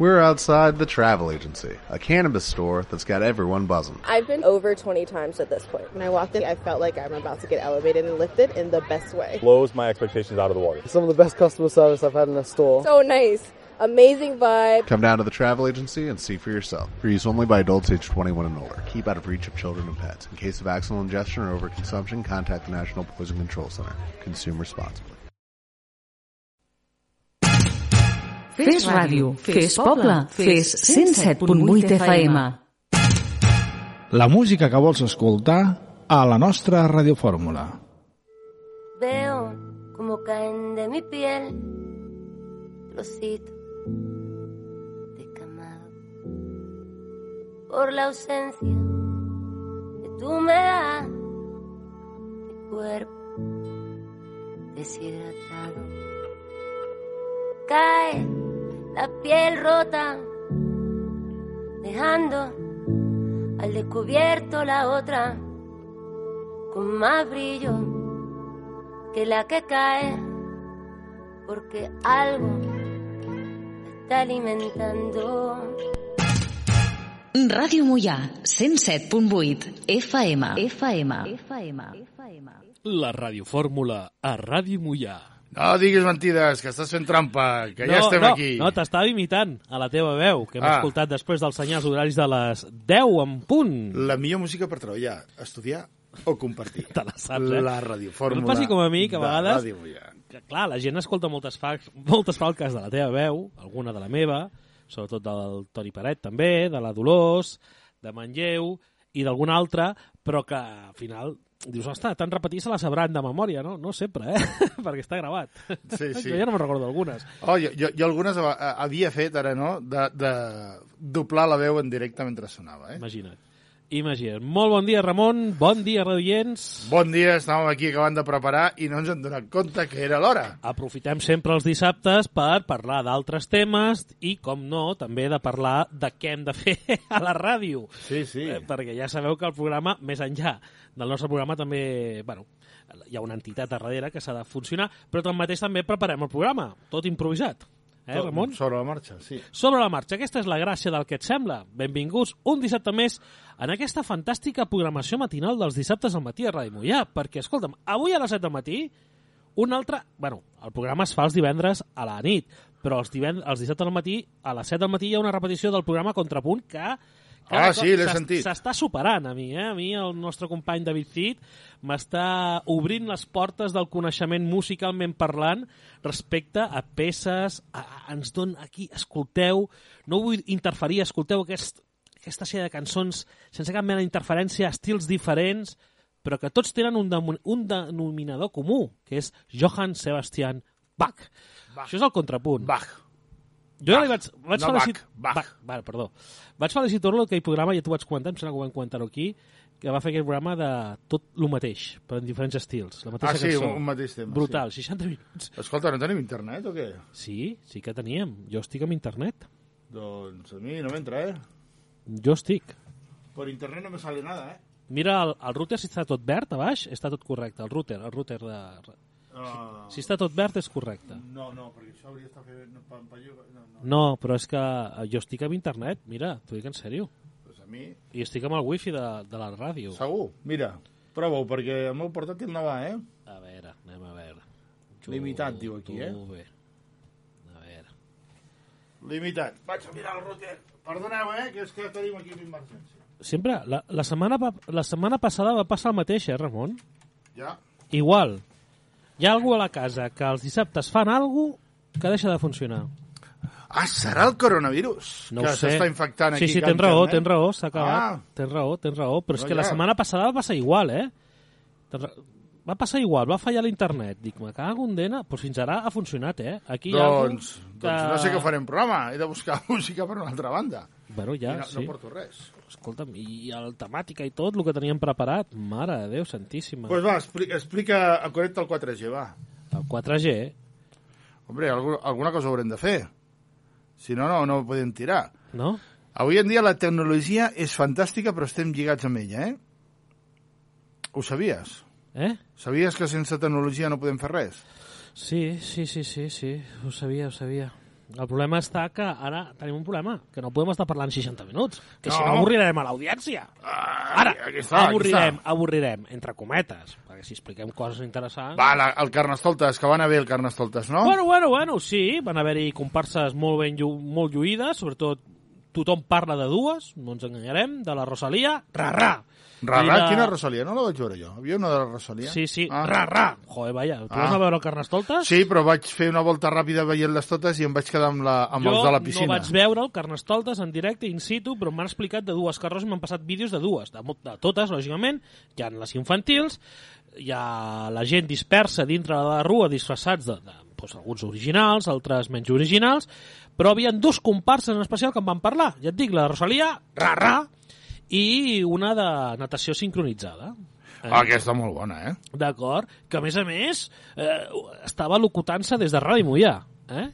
We're outside the travel agency, a cannabis store that's got everyone buzzing. I've been over 20 times at this point. When I walked in, I felt like I'm about to get elevated and lifted in the best way. Blows my expectations out of the water. Some of the best customer service I've had in a store. So nice. Amazing vibe. Come down to the travel agency and see for yourself. For use only by adults age 21 and older. Keep out of reach of children and pets. In case of accidental ingestion or overconsumption, contact the National Poison Control Center. Consume responsibly. Fes ràdio, fes poble, fes 107.8 FM. La música que vols escoltar a la nostra radiofórmula. Veo como caen de mi piel trocitos descamados por la ausencia que tú me das. Mi cuerpo deshidratado cae la piel rota, dejando al descubierto la otra con más brillo que la que cae, porque algo me está alimentando. Ràdio Mollà, 107.8 FM. FM. FM. La radiofórmula a Ràdio Mollà. No diguis mentides, que estàs fent trampa, que ja no, estem no, aquí. No, t'estava imitant a la teva veu, que hem Ah. escoltat després dels senyals horaris de les 10 en punt. La millor música per treballar, estudiar o compartir. Te la saps, eh? La radiofórmula. No passi com a mi, que a de vegades... Ràdio. Que, clar, la gent escolta moltes, fa, moltes falques de la teva veu, alguna de la meva, sobretot del Toni Paret també, de la Dolors, de Manlleu i d'alguna altra, però que al final dius, ostres, tan repetit se la sabran de memòria, no? No sempre, eh? Perquè està gravat. Sí, sí. Jo ja no me'n recordo algunes. Oh, jo, jo, jo algunes a- havia fet, ara no, de, de doblar la veu en directe mentre sonava, eh? Imagina't. Imagina't. Molt bon dia, Ramon. Bon dia, radioients. Bon dia, estàvem aquí acabant de preparar i no ens hem donat compte que era l'hora. Aprofitem sempre els dissabtes per parlar d'altres temes i, com no, també de parlar de què hem de fer a la ràdio. Sí, sí. Eh, perquè ja sabeu que el programa, més enllà del nostre programa, també... Bueno, hi ha una entitat a darrere que s'ha de funcionar, però tanmateix també preparem el programa, tot improvisat. Eh, Tot Ramon? Sobre la marxa, sí. Sobre la marxa. Aquesta és la gràcia del que et sembla. Benvinguts un dissabte més en aquesta fantàstica programació matinal dels dissabtes al matí a Ràdio Mollà, perquè, escolta'm, avui a les 7 del matí, un altre... Bueno, el programa es fa els divendres a la nit, però els, divend... els dissabtes al matí, a les 7 del matí, hi ha una repetició del programa Contrapunt que... cada Ah, sí, l'he sentit. S'està superant a mi, eh? A mi el nostre company David Cid m'està obrint les portes del coneixement musicalment parlant respecte a peces, a, a, ens don aquí, escolteu, no vull interferir, escolteu aquest, aquesta sèrie de cançons sense cap mena d'interferència, estils diferents, però que tots tenen un, demo- un denominador comú, que és Johann Sebastian Bach. Bach. Això és el contrapunt. Bach. Jo ja li Bach. vaig, vaig No felicitar... Bach, Bach. Vale, perdó. Vaig felicitar-lo aquell programa, ja t'ho vaig comentar, em sembla que ho vam comentar aquí, que va fer aquell programa de tot el mateix, però en diferents estils. La mateixa Ah, sí, cançó. un- mateix tema, Brutal, 60 minuts. Escolta, no tenim internet o què? Sí, sí que teníem. Jo estic amb internet. Doncs a mi no m'entra, eh? Jo estic. Per internet no me sale nada, eh? Mira, el, el router si està tot verd a baix, està tot correcte. El router, el router de... Uh, Si està tot verd és correcte. no, no, perquè això hauria d'estar fent... No, pa, pa, no, no. No, però és que eh, jo estic amb internet, mira, t'ho dic en sèrio. Pues a mi... I estic amb el wifi de, de la ràdio. Segur? Mira, prova-ho, perquè el meu portàtil no va, eh? A veure, anem a veure. Limitat, diu aquí, eh? Bé. A veure. Limitat. Vaig a mirar el router. Perdoneu, eh, que és que tenim aquí una emergència. Sempre, la, la, setmana, la setmana passada va passar el mateix, eh, Ramon? Ja. Igual. Hi ha algú a la casa que els dissabtes fan alguna que deixa de funcionar. Ah, serà el coronavirus No que s'està infectant sí, aquí. Sí, que tens raó, internet. tens raó, s'ha acabat. Ah. Tens raó, tens raó, però és No, que la ja. setmana passada va passar igual, eh? Va passar igual, va fallar l'internet. Dic, me cago en dena, però fins ara ha funcionat, eh? Aquí hi ha algú Doncs, doncs no sé què farem programa. He de buscar música per una altra banda. Bueno, ja, I no, sí. no porto res. Escolta'm, i el temàtica i tot, el que teníem preparat, mare de Déu, santíssima. Doncs pues va, explica, explica connecta el 4G, va. El 4G, Hombre, algu- alguna cosa haurem de fer. Si no, no, no ho podem tirar. no? Avui en dia la tecnologia és fantàstica, però estem lligats amb ella, eh? Ho sabies? Eh? Sabies que sense tecnologia no podem fer res? Sí, sí, sí, sí, sí, ho sabia, ho sabia. El problema està que ara tenim un problema, que no podem estar parlant 60 minuts, que si No. no avorrirem a l'audiència. Ara, aquí està, aquí avorrirem, està. avorrirem, entre cometes, perquè si expliquem coses interessants... Va, la, el Carnestoltes, que va anar bé el Carnestoltes, no? Bueno, bueno, bueno, sí, van haver-hi comparses molt ben llu molt lluïdes, sobretot tothom parla de dues, no ens enganyarem, de la Rosalia, ra-ra. Rarà, I de- quina Rosalia? No la vaig veure jo. Havia una de la Rosalia? Sí, sí, Ah. ra-ra. Joder, vaja, tu Ah. vas a veure el Carnestoltes? Sí, però vaig fer una volta ràpida veient-les totes i em vaig quedar amb, la, amb jo els de la piscina. no vaig veure el Carnestoltes en directe, in situ, però m'han explicat de dues carrosses, m'han passat vídeos de dues, de, de totes, lògicament, hi ha les infantils, hi ha la gent dispersa dintre de la rua disfressats de, de doncs, alguns originals, altres menys originals, però hi havia dos comparses en especial que em van parlar. Ja et dic, la Rosalia, ra-ra, i una de natació sincronitzada. Ah, aquesta molt bona, eh? D'acord? Que, a més a més, eh, estava locutant-se des de Ràdio Mollà. Eh?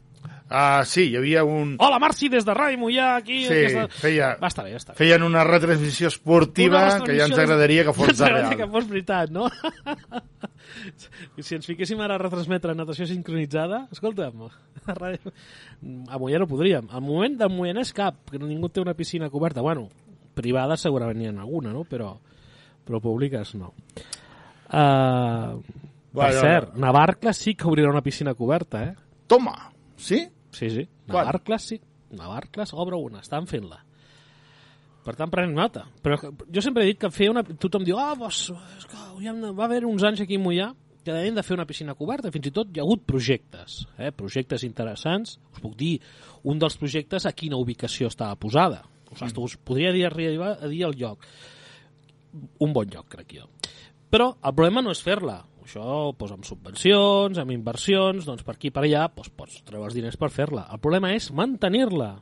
Ah, sí, hi havia un... Hola, Marci, des de Ràdio Mollà, aquí. Sí, aquesta... feia- Va estar bé, ja està bé. Feien una retransmissió esportiva Una que ja ens retransmissió- agradaria que fos de real. que fos veritat, no? si ens fiquéssim ara a retransmetre natació sincronitzada, escolta'm, a, ràdio... a Mollà no podríem. Al moment del Moianès cap, que ningú té una piscina coberta. Bueno, privada segurament n'hi ha alguna, no? Però, però públiques no. Uh, per cert, Navarcles sí que obrirà una piscina coberta, eh? Toma, sí? Sí, sí. Quan? Navarcles, sí. Navarcles obre una, estan fent-la. Per tant, prenem nota. Però jo sempre he dit que fer una... Tothom diu, ah, doncs, és que va haver uns anys aquí a Mollà que hem de fer una piscina coberta. Fins i tot hi ha hagut projectes, eh? projectes interessants. Us puc dir, un dels projectes a quina ubicació estava posada. Us, mm. us podria dir, arribar a dir el lloc. Un bon lloc, crec jo. Però el problema no és fer-la. Això, doncs, amb subvencions, amb inversions, doncs per aquí per allà, doncs, pots treure els diners per fer-la. El problema és mantenir-la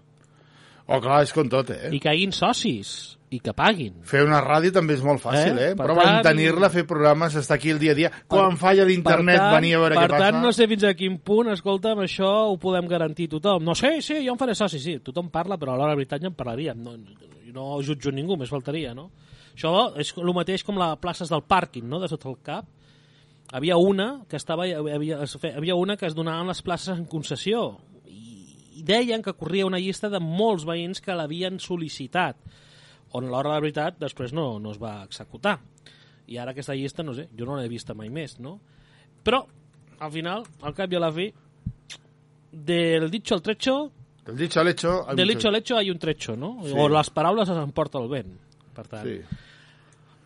Oh, clar, és com tot, eh? i que hagin socis i que paguin. Fer una ràdio també és molt fàcil, Eh? eh? Per Però tant- mantenir-la, fer programes, estar aquí el dia a dia. Quan falla l'internet, Per tant- venir a veure per què passa. tant, no sé fins a quin punt, escolta'm, això ho podem garantir tothom. No sé, sí, jo em faré soci, sí, tothom parla, però a l'hora de veritat ja en parlaríem. No, no jutjo ningú, més faltaria, no? Això és el mateix com les places del pàrquing, no?, de sota el cap. Havia una que estava, havia, es havia una que es donaven les places en concessió i, i deien que corria una llista de molts veïns que l'havien sol·licitat on a l'hora de la veritat després no, no es va executar. I ara aquesta llista, no sé, jo no l'he vista mai més, no? Però, al final, al cap i a la fi, del dicho al trecho, Del dicho al hecho... hay del dicho al hecho hay un trecho, no? Sí. O les paraules les emporta el vent. Per tant, Sí.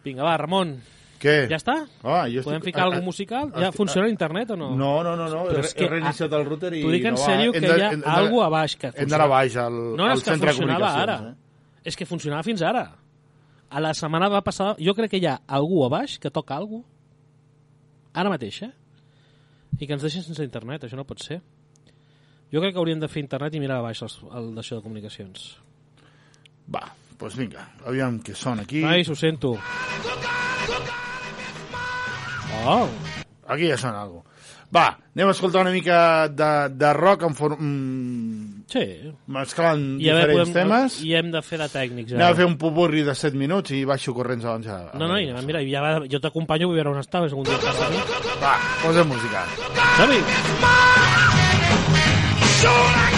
vinga, va, Ramon, Què? ja està? Ah, jo Podem estic- ficar ah, alguna ah, musical? estic- Ja funciona internet o no? No, no, no, no. Però he, és que, he reiniciat el router i... T'ho dic en no va. sèrio que hi ha alguna a baix que Hem d'anar baix al, no, al que centre de funcionava ara. comunicacions. Eh? És que funcionava fins ara. A la setmana va passar... Jo crec que hi ha algú a baix que toca alguna Ara mateix, eh? I que ens deixen sense internet, això no pot ser. Jo crec que hauríem de fer internet i mirar a baix el d'això de comunicacions. Va, doncs pues vinga, aviam què sona aquí. Nois, ho sento. Oh, Aquí ja sona alguna Va, anem a escoltar una mica de, de rock en form... Mm, sí. mesclant I, a diferents temes. I hem de fer de tècnics. Anem a fer un popurri de 7 minuts i baixo corrents abans ja. No, no, i, mira, ja va, jo t'acompanyo, vull veure on estaves algun dia. Va, posa música. Oh,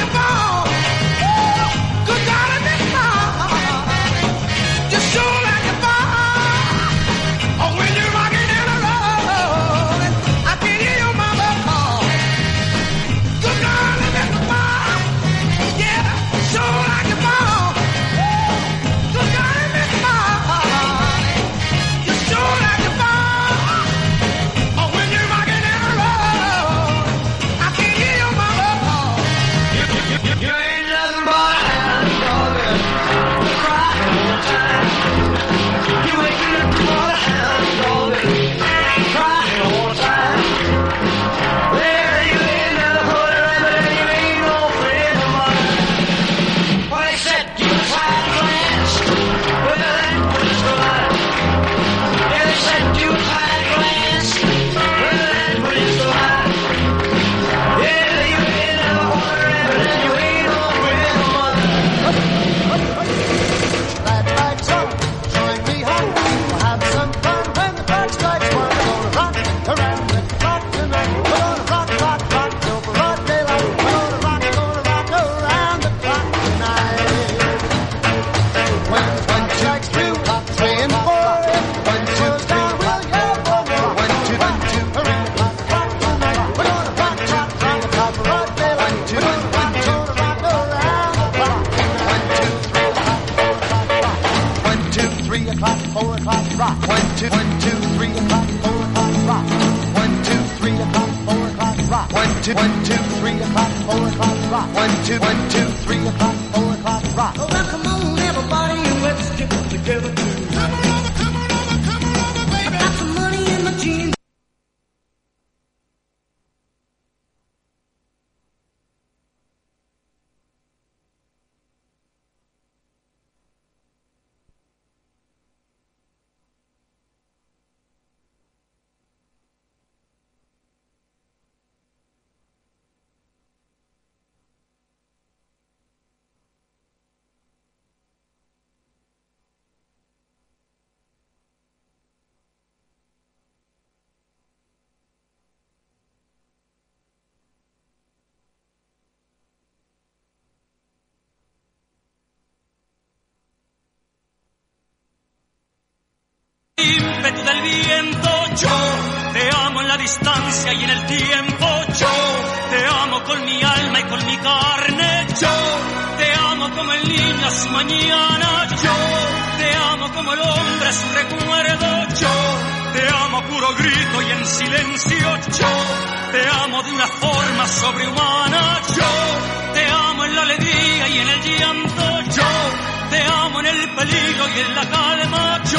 ímpetu del viento. Yo te amo en la distancia y en el tiempo. Yo te amo con mi alma y con mi carne. Yo te amo como el niño a su mañana. Yo te amo como el hombre a su recuerdo. Yo te amo puro grito y en silencio. Yo te amo de una forma sobrehumana. Yo te amo en la alegría y en el llanto. Yo te amo en el peligro y en la calma. Yo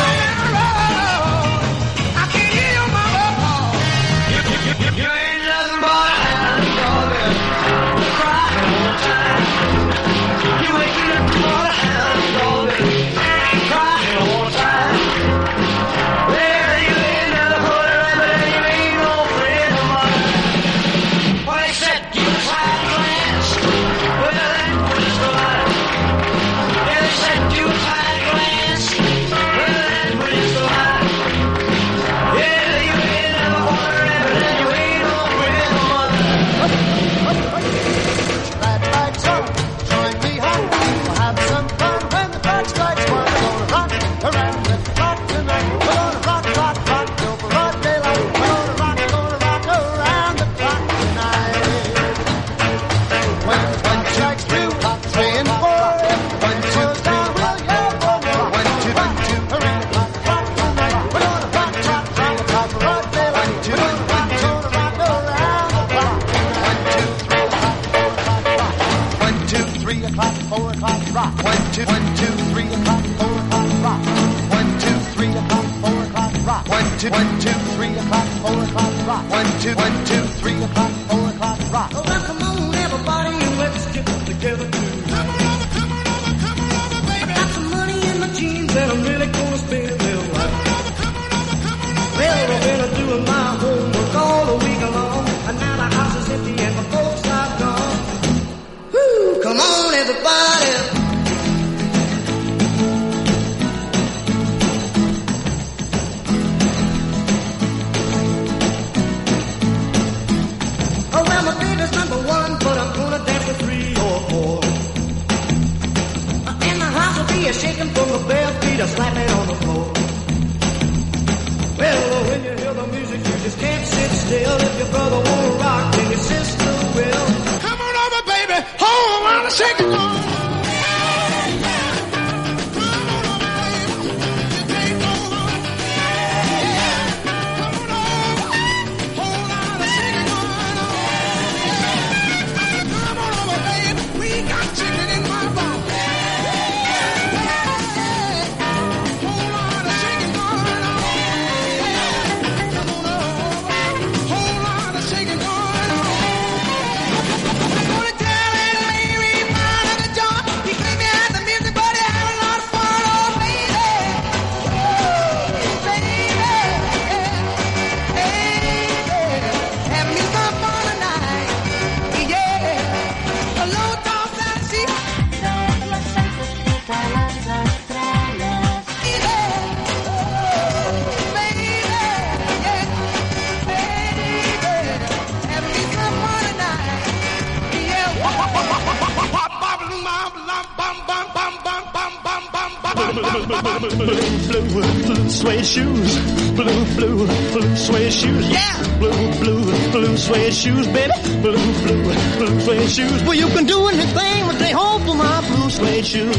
shoes. Blue, blue, blue suede shoes. Yeah. Blue, blue, blue suede shoes, baby. Blue, blue, blue suede shoes. Well, you can do anything, with they hold for my blue suede shoes.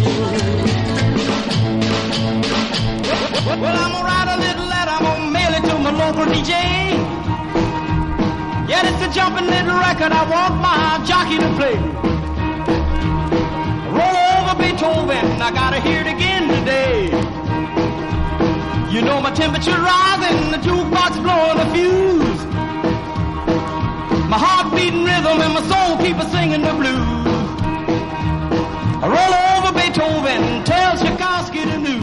Well, I'm gonna write a little letter. I'm gonna mail it to my local DJ. Yeah, it's a jumping little record. I want my jockey to play. Roll over Beethoven. I gotta hear it again today. You know my temperature rising, the jukebox blowing a fuse. My heart beating rhythm and my soul keep a singing the blues. I roll over Beethoven, tell Tchaikovsky the news.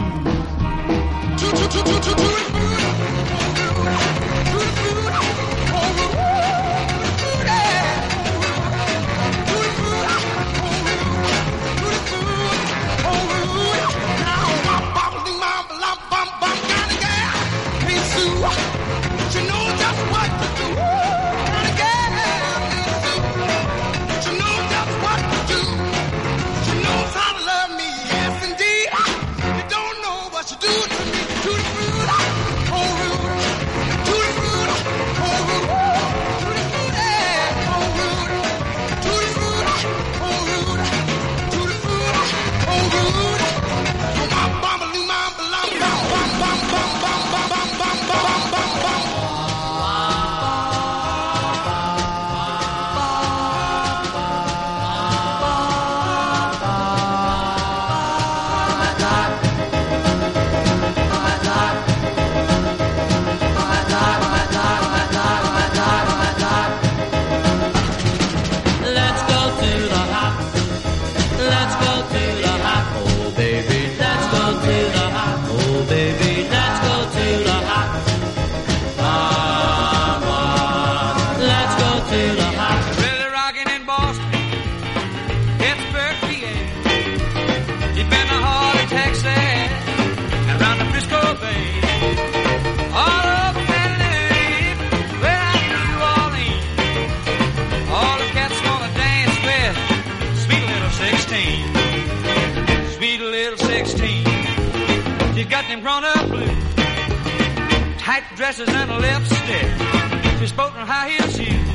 Dresses and a lipstick. She's sporting high heel shoes.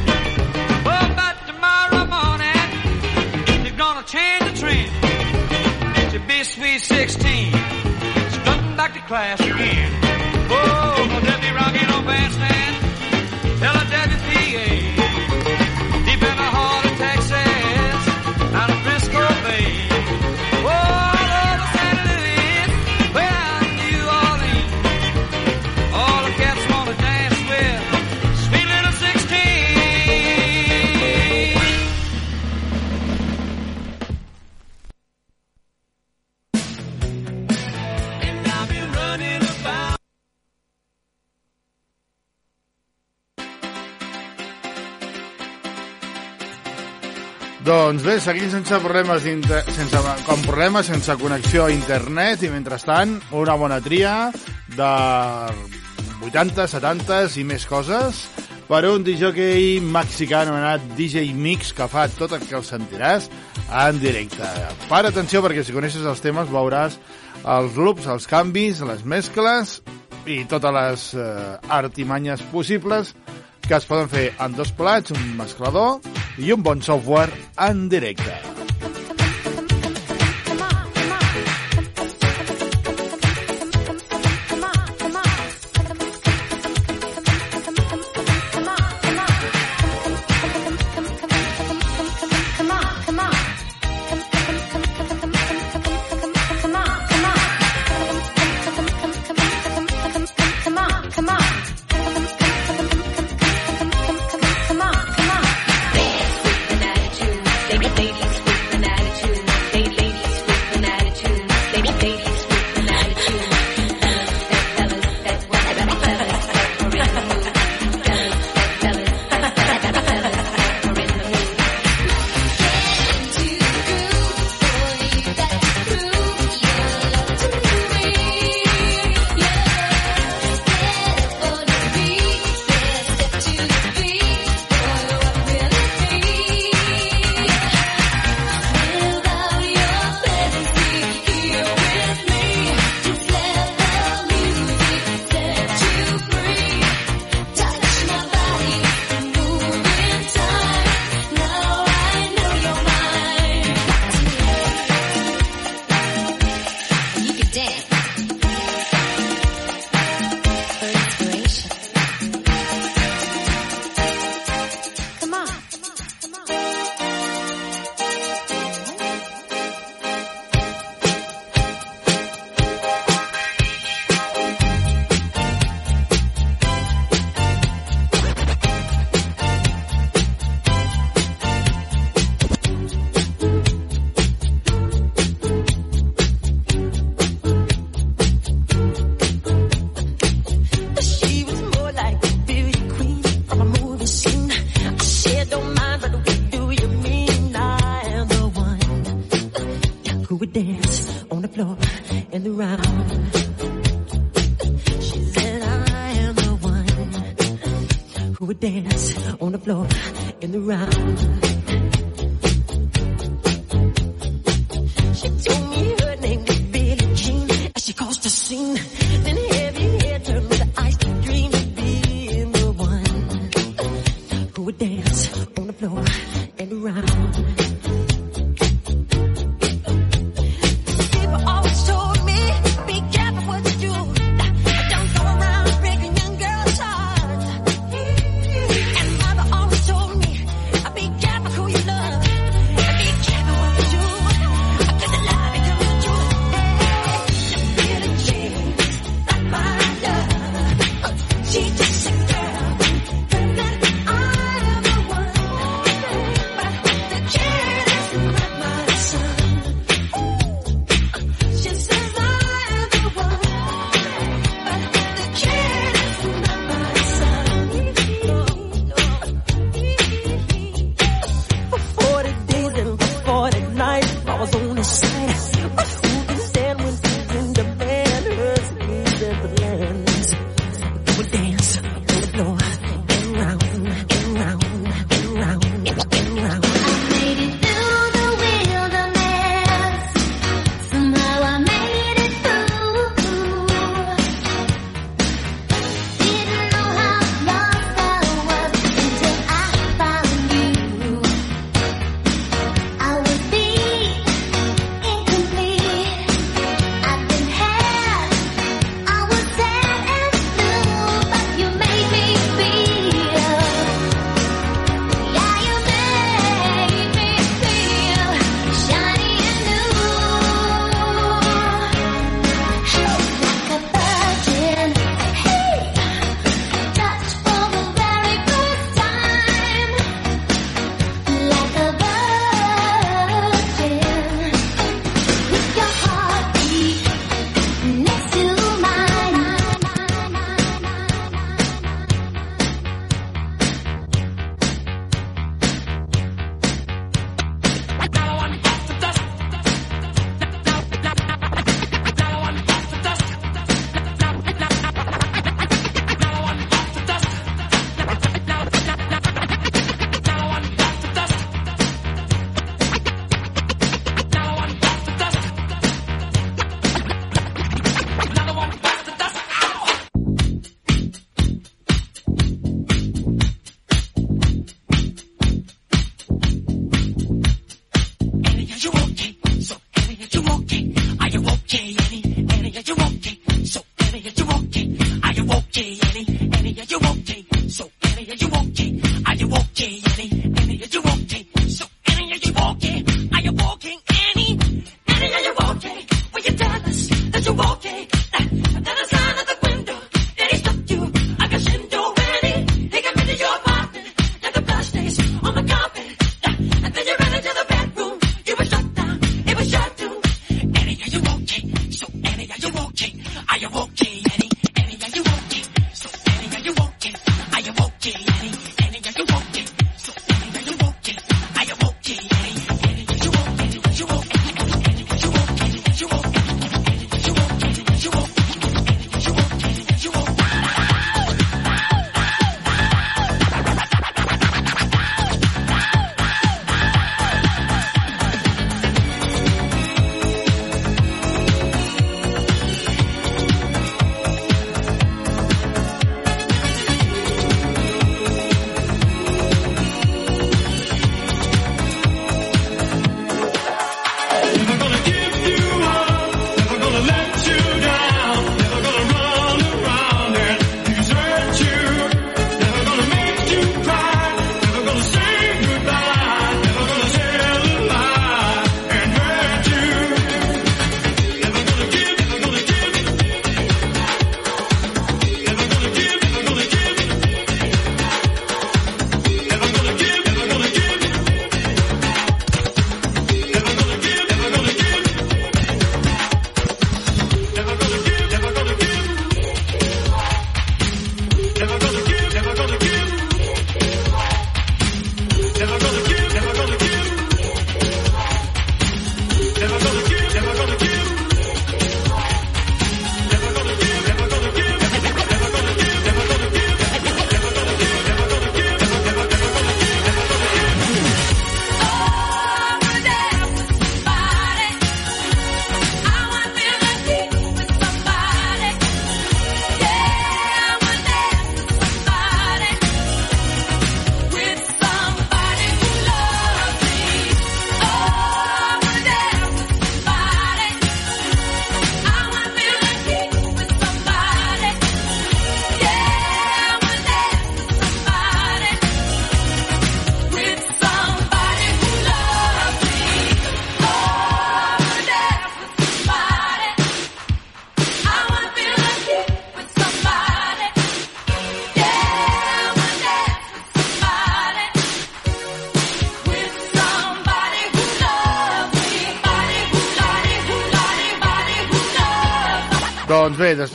Oh, but tomorrow morning, she's gonna change the trend. She'll be sweet 16, strutting back to class again. Oh, will Debbie rocking on bandstand? Bé, seguim sense problemes, sense, com problemes, sense connexió a internet i mentrestant una bona tria de 80, 70 i més coses per un DJ mexicà anomenat DJ Mix que fa tot el que el sentiràs en directe. Para atenció perquè si coneixes els temes veuràs els loops, els canvis, les mescles i totes les eh, artimanyes possibles que es poden fer en dos plats, un mesclador i un bon software en directe. Floor in the round.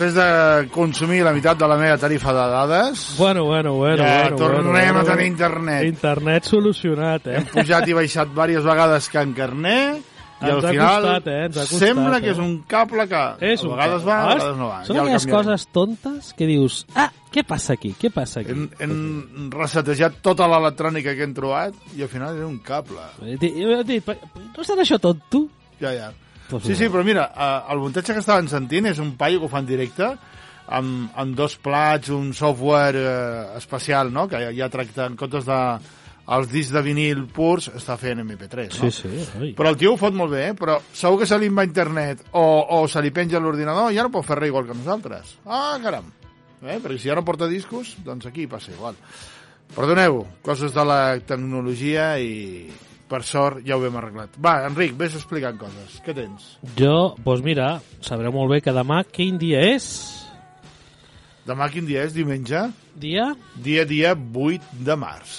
Després de consumir la meitat de la meva tarifa de dades... Bueno, bueno, bueno. Ja bueno, tornem bueno, bueno, a tenir internet. Internet solucionat, eh? Hem pujat i baixat diverses vegades que en carnet i Ens al ha final costat, eh? Ens ha costat, sembla eh? que és un cable que És a un vegades va, a vegades no va. Són Ja el aquelles coses tontes que dius, ah, què passa aquí? Què passa aquí? Hem, hem resetejat tota l'electrònica que hem trobat i al final era un cable. Dit, he dit, no serà això tot, tu? Ja, ja. Sí, sí, però mira, eh, el muntatge que estaven sentint és un paio que ho fa en directe, amb, amb dos plats, un software eh, especial, no?, que ja, ja tracta en comptes de els discs de vinil purs, està fent MP3, no? Sí, sí. Oi. Però el tio ho fot molt bé, eh? però segur que se li va a internet o, o se li penja l'ordinador ja no pot fer res igual que nosaltres. Ah, caram. Eh? Perquè si ja no porta discos, doncs aquí passa igual. Perdoneu, coses de la tecnologia i per sort ja ho hem arreglat. Va, Enric, vés explicant coses. Què tens? Jo, doncs mira, sabreu molt bé que demà quin dia és? Demà quin dia és? Diumenge? Dia? Dia, dia 8 de març.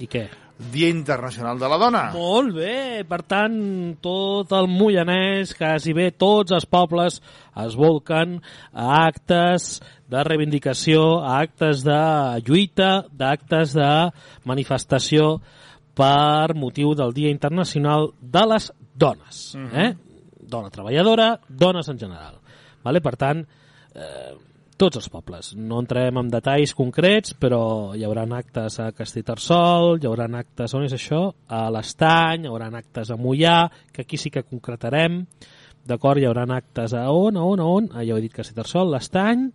I què? Dia Internacional de la Dona. Molt bé, per tant, tot el Moianès, quasi bé tots els pobles es volquen a actes de reivindicació, a actes de lluita, d'actes de manifestació per motiu del Dia Internacional de les Dones. Mhm. eh? Dona treballadora, dones en general. Vale? Per tant, eh, tots els pobles. No entrem en detalls concrets, però hi haurà actes a Castellterçol, hi haurà actes, on és això? A l'Estany, hi haurà actes a Mollà, que aquí sí que concretarem, d'acord? Hi haurà actes a on, a on, a on? Ah, ja ho he dit Castellterçol, l'Estany,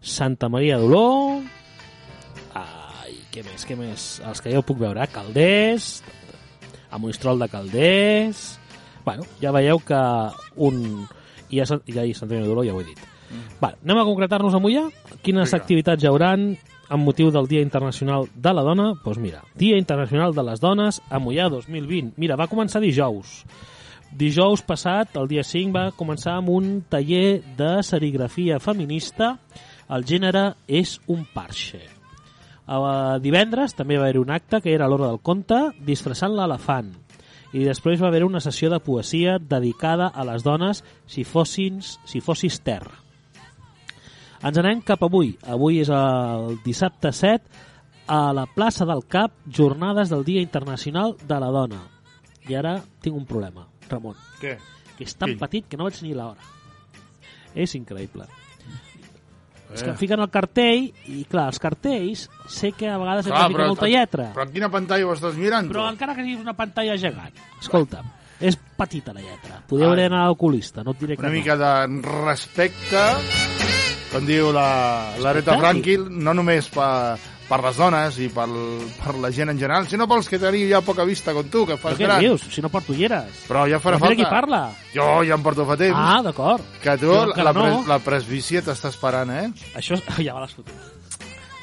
Santa Maria d'Oló, ai, què més, què més? Els que ja ho puc veure, eh? Calders, a Monistrol de Calders... Bueno, ja veieu que un... I a, Sant- i a Sant Antoni d'Oló ja ho he dit. Vale, anem a concretar-nos a Mollà. Quines Vinga. activitats hi hauran amb motiu del Dia Internacional de la Dona? Doncs pues mira, Dia Internacional de les Dones a Mollà 2020. Mira, va començar dijous. Dijous passat, el dia 5, va començar amb un taller de serigrafia feminista. El gènere és un parxe. Uh, divendres també va haver un acte que era a l'hora del conte, disfressant l'elefant. I després va haver una sessió de poesia dedicada a les dones si, fossin, si fossis terra. Ens anem cap avui. Avui és el dissabte 7 a la plaça del Cap, jornades del Dia Internacional de la Dona. I ara tinc un problema, Ramon. Què? Que és tan Quin? petit que no vaig ni l'hora. És increïble. És que Eh. fiquen el cartell i, clar, els cartells sé que a vegades Clar, ficar molta lletra. Però en quina pantalla ho estàs mirant? Però encara que sigui una pantalla gegant, escolta'm, és petita la lletra. Podria haver anat a l'oculista, no et diré que Una no. mica de respecte, com diu la- l'Areta Respecte. Franquil, no només per, per les dones i per, per la gent en general, sinó pels que teniu ja poca vista com tu, que Però fas què gran. dius? Si no porto ulleres. Però ja farà Però falta. qui parla. Jo ja em porto fa temps. Ah, d'acord. Que tu, Jo la, no. pres, la presbícia t'està esperant, eh? Això ja va les fotos.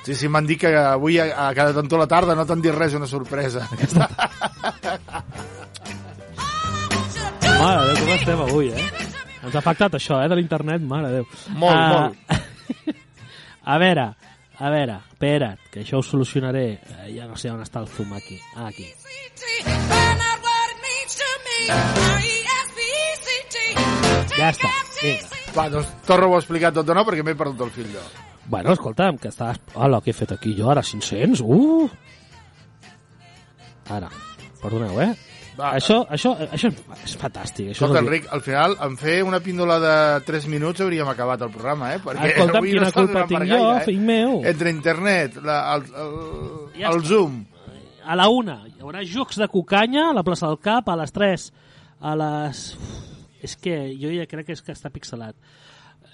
Sí, sí, m'han dit que avui a, a cada tantó la tarda no t'han dit res, una sorpresa. Mare de Déu, com estem avui, eh? Ens ha afectat això, eh, de l'internet, mare de Déu. Molt, Ah, molt. A veure, a veure, espera't, que això ho solucionaré. Eh, ja no sé on està el zoom aquí. Ah, aquí. Ja està, vinga. Va, doncs torno-ho a explicar tot de nou perquè m'he perdut el fil jo. Bueno, escolta'm, que estàs... Hola, què he fet aquí jo ara? 500? Uh! Ara, perdoneu, eh? Va, això, això, això és fantàstic. Això Escolta, és el- Enric, al final, en fer una píndola de 3 minuts hauríem acabat el programa, eh? Perquè Escolta'm, avui quina no culpa tinc jo, gaire, eh? fill meu? Entre internet, la, el, el, Ja el està. Zoom... A la una hi haurà jocs de cucanya a la plaça del Cap, a les 3 a les... Uf, és que jo ja crec que és que està pixelat.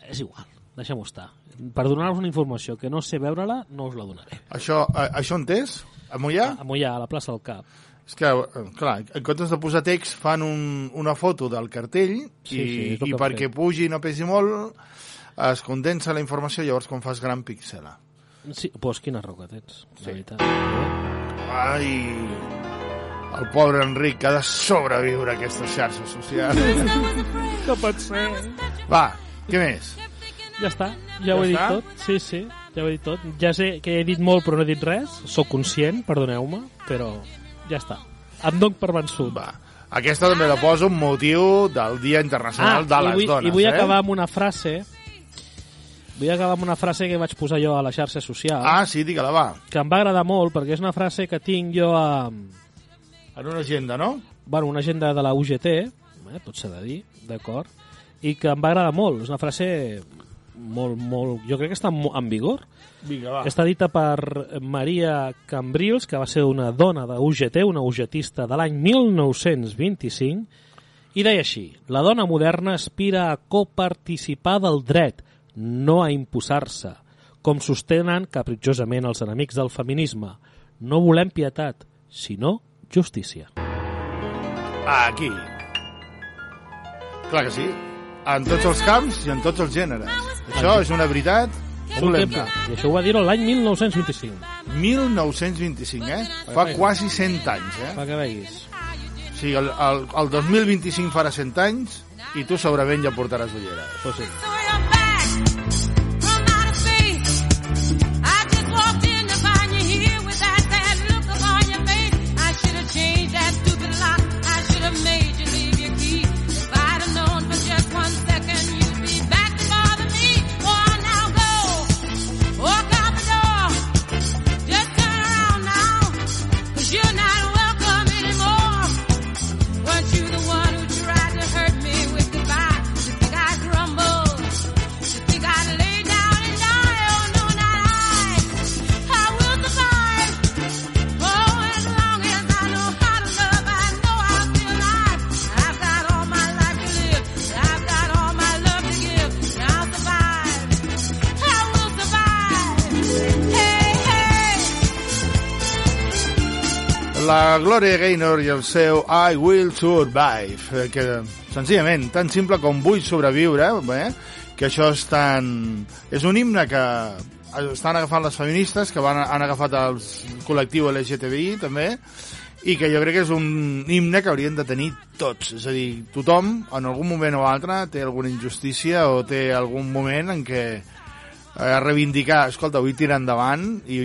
És igual, deixem-ho estar. Per donar-vos una informació que no sé veure-la, no us la donaré. Això, eh, això on és? A Mollà? A Mollà, a la plaça del Cap. És que, eh, clar, en comptes de posar text, fan un, una foto del cartell Sí, i, sí, i perquè fet. pugi i no pesi molt, es condensa la informació, llavors com fas gran píxela. Sí, doncs quina que tens, sí. la veritat. Ai, el pobre Enric que ha de sobreviure a aquestes xarxes socials. No pot ser. Va, què més? Ja està, ja, Ja ho he està? dit tot. Sí, sí, ja ho he dit tot. Ja sé que he dit molt però no he dit res. Sóc conscient, perdoneu-me, però ja està. Em dono per vençut. Va. Aquesta també la poso un motiu del Dia Internacional de Ah, i les vull, Dones. I vull eh? acabar amb una frase vull acabar amb una frase que vaig posar jo a la xarxa social. Ah, sí, digue-la, va. Que em va agradar molt, perquè és una frase que tinc jo a... En una agenda, no? Bueno, una agenda de la UGT, eh, tot s'ha de dir, d'acord? I que em va agradar molt. És una frase molt, molt... Jo crec que està en vigor. Vinga, va. Està dita per Maria Cambrils, que va ser una dona de UGT, una UGTista de l'any 1925, i deia així, la dona moderna aspira a coparticipar del dret, no a imposar-se, com sostenen capritxosament els enemics del feminisme. No volem pietat, sinó justícia. Aquí. Clar que sí. En tots els camps i en tots els gèneres. Això és una veritat solemne. I això ho va dir l'any 1925. 1925, eh? Fa quasi 100 anys, eh? Per que veguis. Sigui, el, el, el 2025 farà 100 anys i tu segurament ja portaràs ulleres. Pues sí. La Gloria Gaynor i el seu I Will Survive, eh, que senzillament, tan simple com vull sobreviure, eh? que això és tan... És un himne que estan agafant les feministes, que van, han agafat el col·lectiu LGTBI també, i que jo crec que és un himne que haurien de tenir tots. És a dir, tothom, en algun moment o altre, té alguna injustícia o té algun moment en què eh, reivindicar, escolta, vull tirar endavant i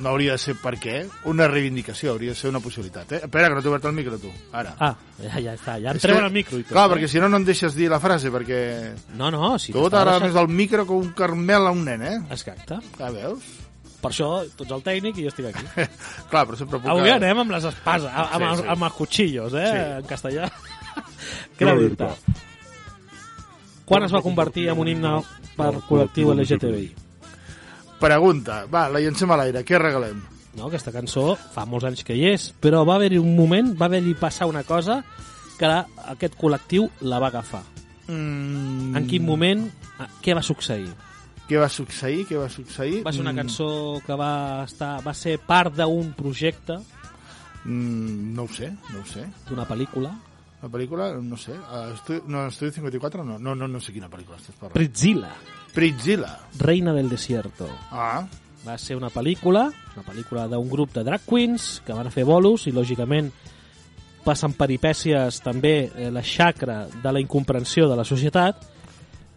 no hauria de ser per què, una reivindicació, hauria de ser una possibilitat. Eh? Espera, que no t'he obert el micro, tu. Ara. Ah, ja, ja està, ja em És treuen que- el micro i tot. Clar, eh? perquè si no, no em deixes dir la frase, perquè... No, no, si tu t'agrada deixant- més el micro que un carmel a un nen, eh? Exacte. Ja veus? Per això, tu ets el tècnic i jo estic aquí. Clar, però sempre puc... Avui anem amb les espases, amb, Sí, amb, sí. amb els cuchillos, eh, Sí. en castellà. Què no dir Quan es va convertir en un himne per col·lectiu LGTBI? Pregunta, va, la llancem a l'aire, què regalem? No, aquesta cançó fa molts anys que hi és, però va haver-hi un moment, va haver-hi passar una cosa que la, aquest col·lectiu la va agafar. Mm, En quin moment, què va succeir? Què va succeir? Què va succeir? Va ser una Mm, cançó que va, estar, va ser part d'un projecte, Mm, no ho sé, no ho sé. d'una pel·lícula, La pel·lícula, no sé. Estudi... No, Estudi 54 no. No, no, no sé quina pel·lícula estàs parlant. Pritzilla, Pritzilla. Reina del Desierto. Ah, Va ser una pel·lícula, una pel·lícula d'un grup de drag queens que van a fer bolos i, lògicament, passen peripècies també eh, la xacra de la incomprensió de la societat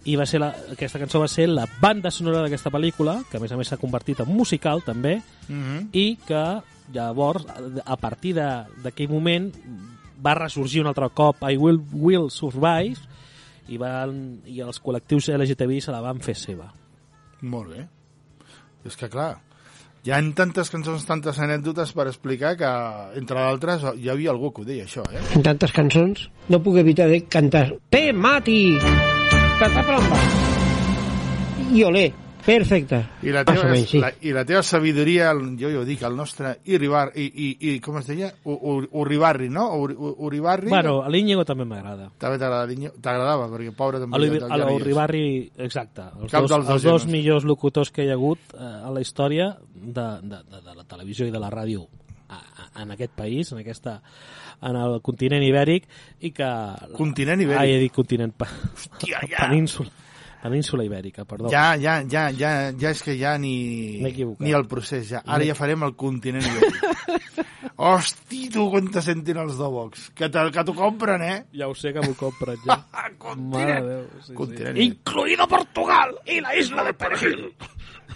i va ser la, aquesta cançó va ser la banda sonora d'aquesta pel·lícula, que a més a més s'ha convertit en musical també, Mhm. i que llavors, a partir d'aquell moment, va ressorgir un altre cop I Will, will Survive i, van, i els col·lectius LGTBI se la van fer seva. molt bé. És que, clar, hi ha tantes cançons, tantes anècdotes per explicar que, entre d'altres, hi havia algú que ho deia, això, eh? En tantes cançons no puc evitar de cantar Te mati! Pataplamba! I olé, perfecte. I la teva, menys, sí. la, i la teva sabidoria, jo ja ho dic, el nostre Iribar, i, i, i com es deia? U- U- Uribarri, no? Uribarri? Bueno, a l'Íñigo també m'agrada. També t'agradava, perquè pobre també... A l'Uri- ja- a ja veies. l'Urribarri, exacte. Els Cap dos, dels els dos millors locutors que hi ha hagut eh, a la història de, de, de, de la televisió i de la ràdio en aquest país, en aquesta en el continent ibèric i que... Continent ibèric? Ah, he dit continent... Hòstia, ja. Península, península ibèrica, perdó. Ja, ja, ja, ja, ja és que ja ni, ni el procés, ja. Ara ja farem el continent ibèric. Hosti, tu, quan te sentin els Dobox. Que te- que t'ho compren, eh? Ja ho sé que m'ho compren ja. Mare de Déu, sí, Continent sí. ibèric. incluido Portugal y la isla de Perejil.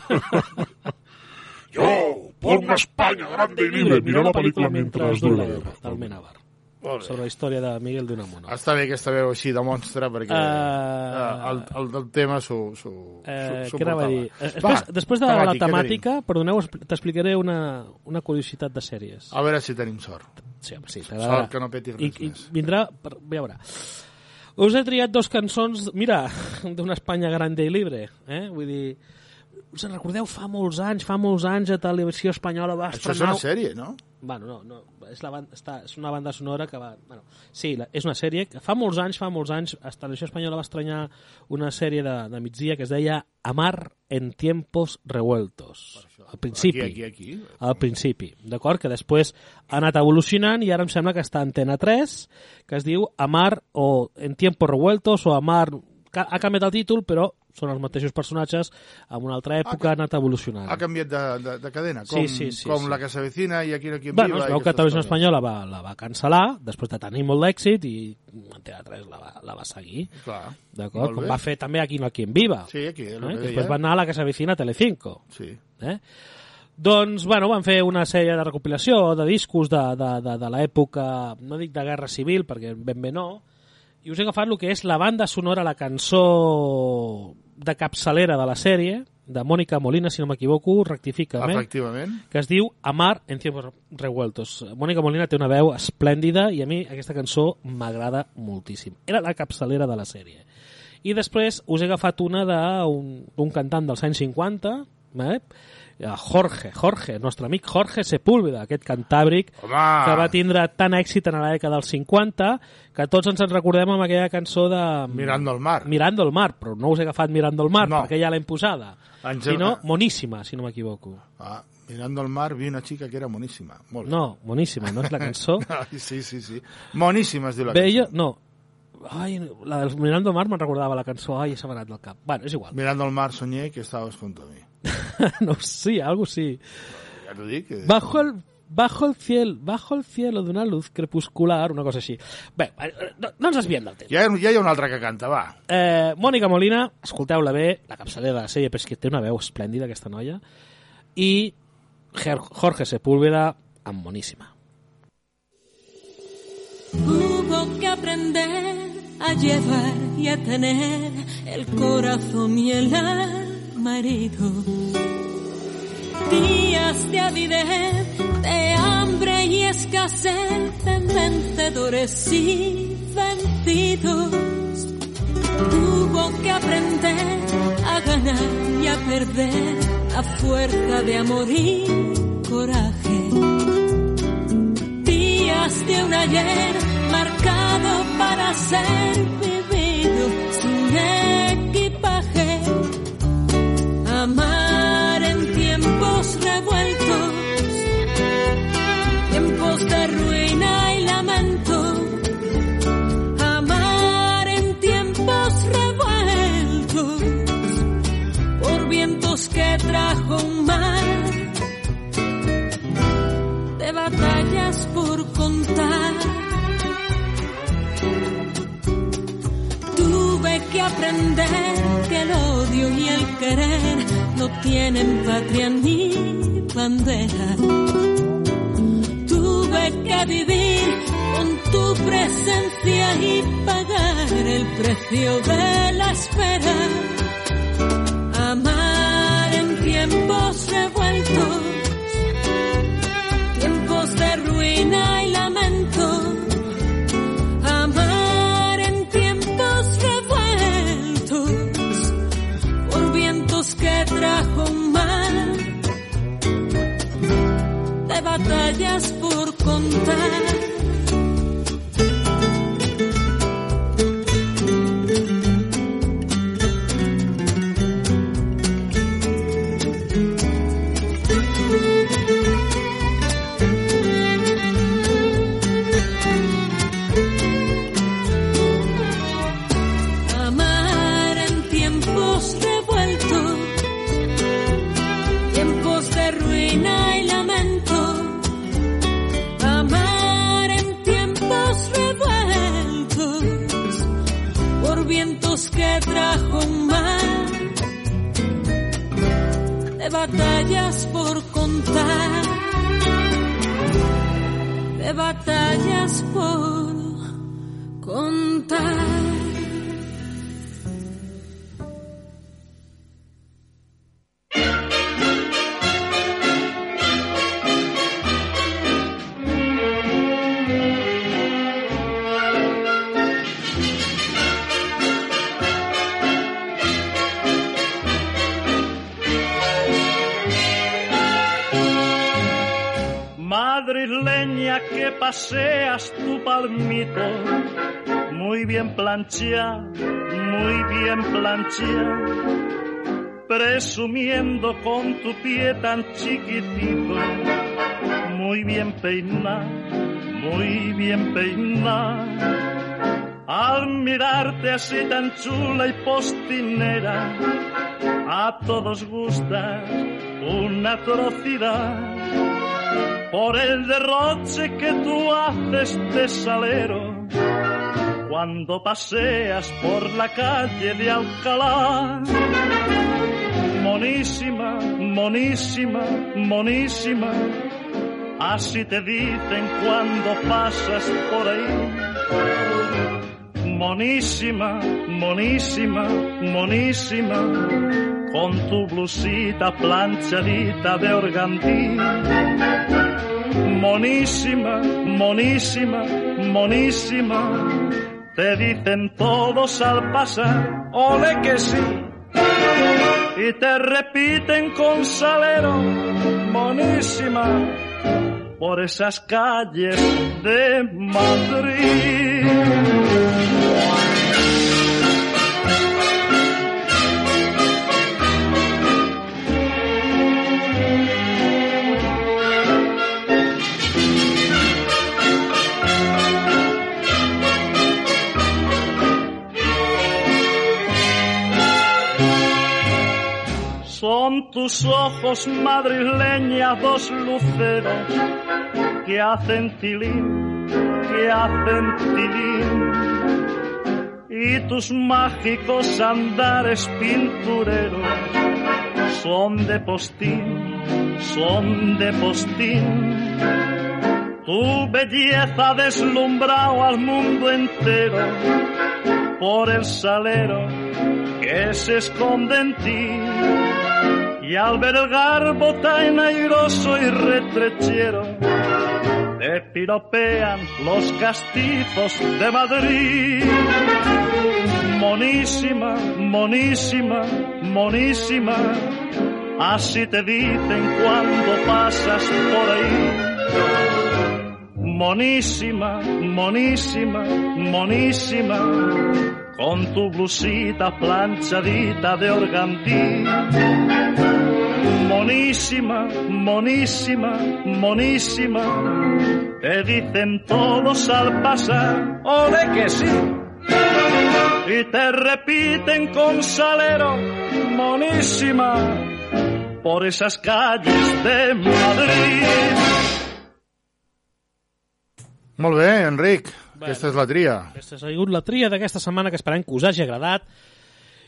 Yo, por una España grande y libre, miro la película mientras dura la guerra. Del Menabar. Sobre la història de Miguel de Unamuno. Està bé aquesta veu així de monstre, perquè eh, el, el, el tema s'ho s'ho què anava a dir? Eh, Va, Després, després de temàtic, la temàtica, perdoneu, expl- t'explicaré una, una curiositat de sèries. A veure si tenim sort. Sí, home, sí. Sort que no peti I, res i més. vindrà, per, ja veurà. Us he triat dos cançons, mira, d'una Espanya grande i libre, eh? Vull dir, us en recordeu fa molts anys, fa molts anys a Televisió Espanyola va Això és estrenar... una sèrie, no? Bueno, no, no, és, la banda, està, és una banda sonora que va... Bueno, sí, la, és una sèrie que fa molts anys, fa molts anys, a Televisió Espanyola va estrenyar una sèrie de, de migdia que es deia Amar en tiempos revueltos. Al principi. Aquí, aquí, aquí. Al principi, d'acord? Que després ha anat evolucionant i ara em sembla que està a Antena 3, que es diu Amar o en tiempos revueltos o Amar... Ha canviat el títol, però són els mateixos personatges en una altra època, ha anat evolucionant. Ha canviat de, de, de cadena, Sí, com, sí, sí, com sí. la que s'avecina i aquí no quien Bueno, viva. es veu que Televisió. Espanyola va, la va cancel·lar després de tenir molt d'èxit i Antena 3 la va, la va seguir. Clar. D'acord? Com va fer també aquí no a Quien Viva. Sí, aquí, que eh? deia. Després va anar a la que s'avecina a Telecinco. Sí. Eh? Doncs, bueno, van fer una sèrie de recopilació de discos de, de, de, de l'època, no dic de Guerra Civil, perquè ben bé no, i us he agafat el que és la banda sonora, la cançó de capçalera de la sèrie, de Mònica Molina, si no m'equivoco, rectifica, eh? Efectivament. que es diu Amar en tiempos revueltos. Mònica Molina té una veu esplèndida i a mi aquesta cançó m'agrada moltíssim. Era la capçalera de la sèrie. I després us he agafat una d'un d'un cantant dels anys 50, eh? Jorge, Jorge, el nostre amic Jorge Sepúlveda, aquest cantàbric Home! que va tindre tant èxit en la dècada dels 50 que tots ens en recordem amb aquella cançó de... Mirando el mar. Mirando el mar, però no us he agafat Mirando el mar No. perquè ja l'hem posada, Ens- sinó Moníssima, si no m'equivoco. Ah, mirando el mar vi una chica que era moníssima. Molt bé. No, moníssima, no és la cançó. Ai, sí, sí, sí. Moníssima es diu la Veia, cançó. no. Ai, la del Mirando el mar me'n recordava la cançó. Ai, se m'ha anat del cap. Bueno, és igual. Mirando el mar soñé que estabas junto a mí. no, sí, algo sí. T'ho dic. Que... Bajo el, bajo el cielo, bajo el cielo de una luz crepuscular, una cosa així. Bé, eh, no, no ens desviem del temps. Ja, ja hi ha un altre que canta, va. Eh, Mònica Molina, escolteu-la bé, la capçalera de la sèrie, però és que té una veu esplèndida, aquesta noia, i Jorge Sepúlveda, amb Moníssima. Hubo que aprender a llevar y a tener el corazón y el alma herido. Días de avidez, de hambre y escasez, de vencedores y vencidos. Hubo que aprender a ganar y a perder a fuerza de amor y coraje días de un ayer marcado para ser de ruina y lamento. Amar en tiempos revueltos, por vientos que trajo un mar de batallas por contar. Tuve que aprender que el odio y el querer no tienen patria ni bandera. Vivir con tu presencia y pagar el precio de la espera. Amar en tiempos revueltos tiempos de ruina y lamento. Amar en tiempos revueltos por vientos que trajo un mar de batallas por batallas por contar. de batallas por contar. Paseas tu palmito, muy bien planchea, muy bien planchea, presumiendo con tu pie tan chiquitito, muy bien peiná, muy bien peiná. Al mirarte así tan chula y postinera, a todos gusta una atrocidad por el derroche que tú haces de salero cuando paseas por la calle de Alcalá. Monísima, monísima, monísima, así te dicen cuando pasas por ahí. Monísima, monísima, monísima, con tu blusita planchadita de organdí. Monísima, monísima, monísima, te dicen todos al pasar, ole que sí. Y te repiten con salero, monísima, por esas calles de Madrid. Tus ojos madrileña dos luceros que hacen tilín, que hacen tilín. Y tus mágicos andares pintureros son de postín, son de postín. Tu belleza deslumbrado al mundo entero por el salero que se esconde en ti. Y al ver el garbo tan airoso y retrechero, te piropean los castizos de Madrid. Monísima, monísima, monísima, así te dicen cuando pasas por ahí. Monísima, monísima, monísima, con tu blusita planchadita de organdí. Monísima, monísima, monísima, te dicen todos al pasar, ole que sí. Y te repiten con salero, monísima, por esas calles de Madrid. Molt bé, Enric. Aquesta és la tria. Aquesta ha sigut la tria d'aquesta setmana que esperem que us hagi agradat.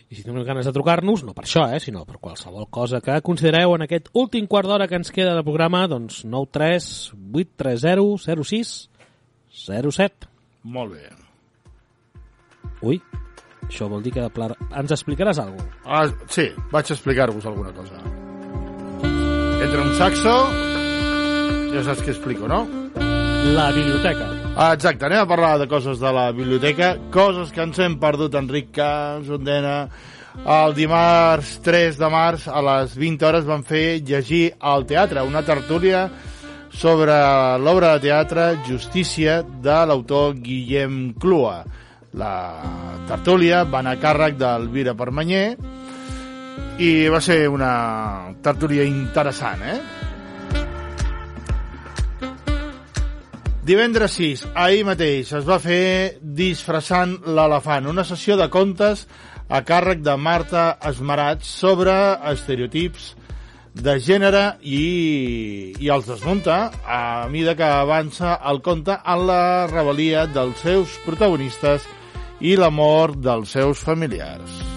I si teniu ganes de trucar-nos, no per això, eh, sinó per qualsevol cosa que considereu en aquest últim quart d'hora que ens queda de programa, doncs 93 830 06 07. Molt bé. Ui, això vol dir que pla... ens explicaràs alguna cosa. Ah, sí, vaig explicar-vos alguna cosa. Entra un saxo, ja saps què explico, no? La biblioteca. Ah, exacte, anem a parlar de coses de la biblioteca, coses que ens hem perdut, Enric Camps, Ondena. El dimarts 3 de març a les 20 hores van fer llegir al teatre una tertúlia sobre l'obra de teatre Justícia de l'autor Guillem Clua. La tertúlia va anar a càrrec d'Elvira Permanyer i va ser una tertúlia interessant, eh? Divendres 6, ahir mateix, es va fer Disfressant l'elefant, una sessió de contes a càrrec de Marta Esmarat sobre estereotips de gènere i, i els desmunta a mida que avança el conte en la rebel·lia dels seus protagonistes i la mort dels seus familiars.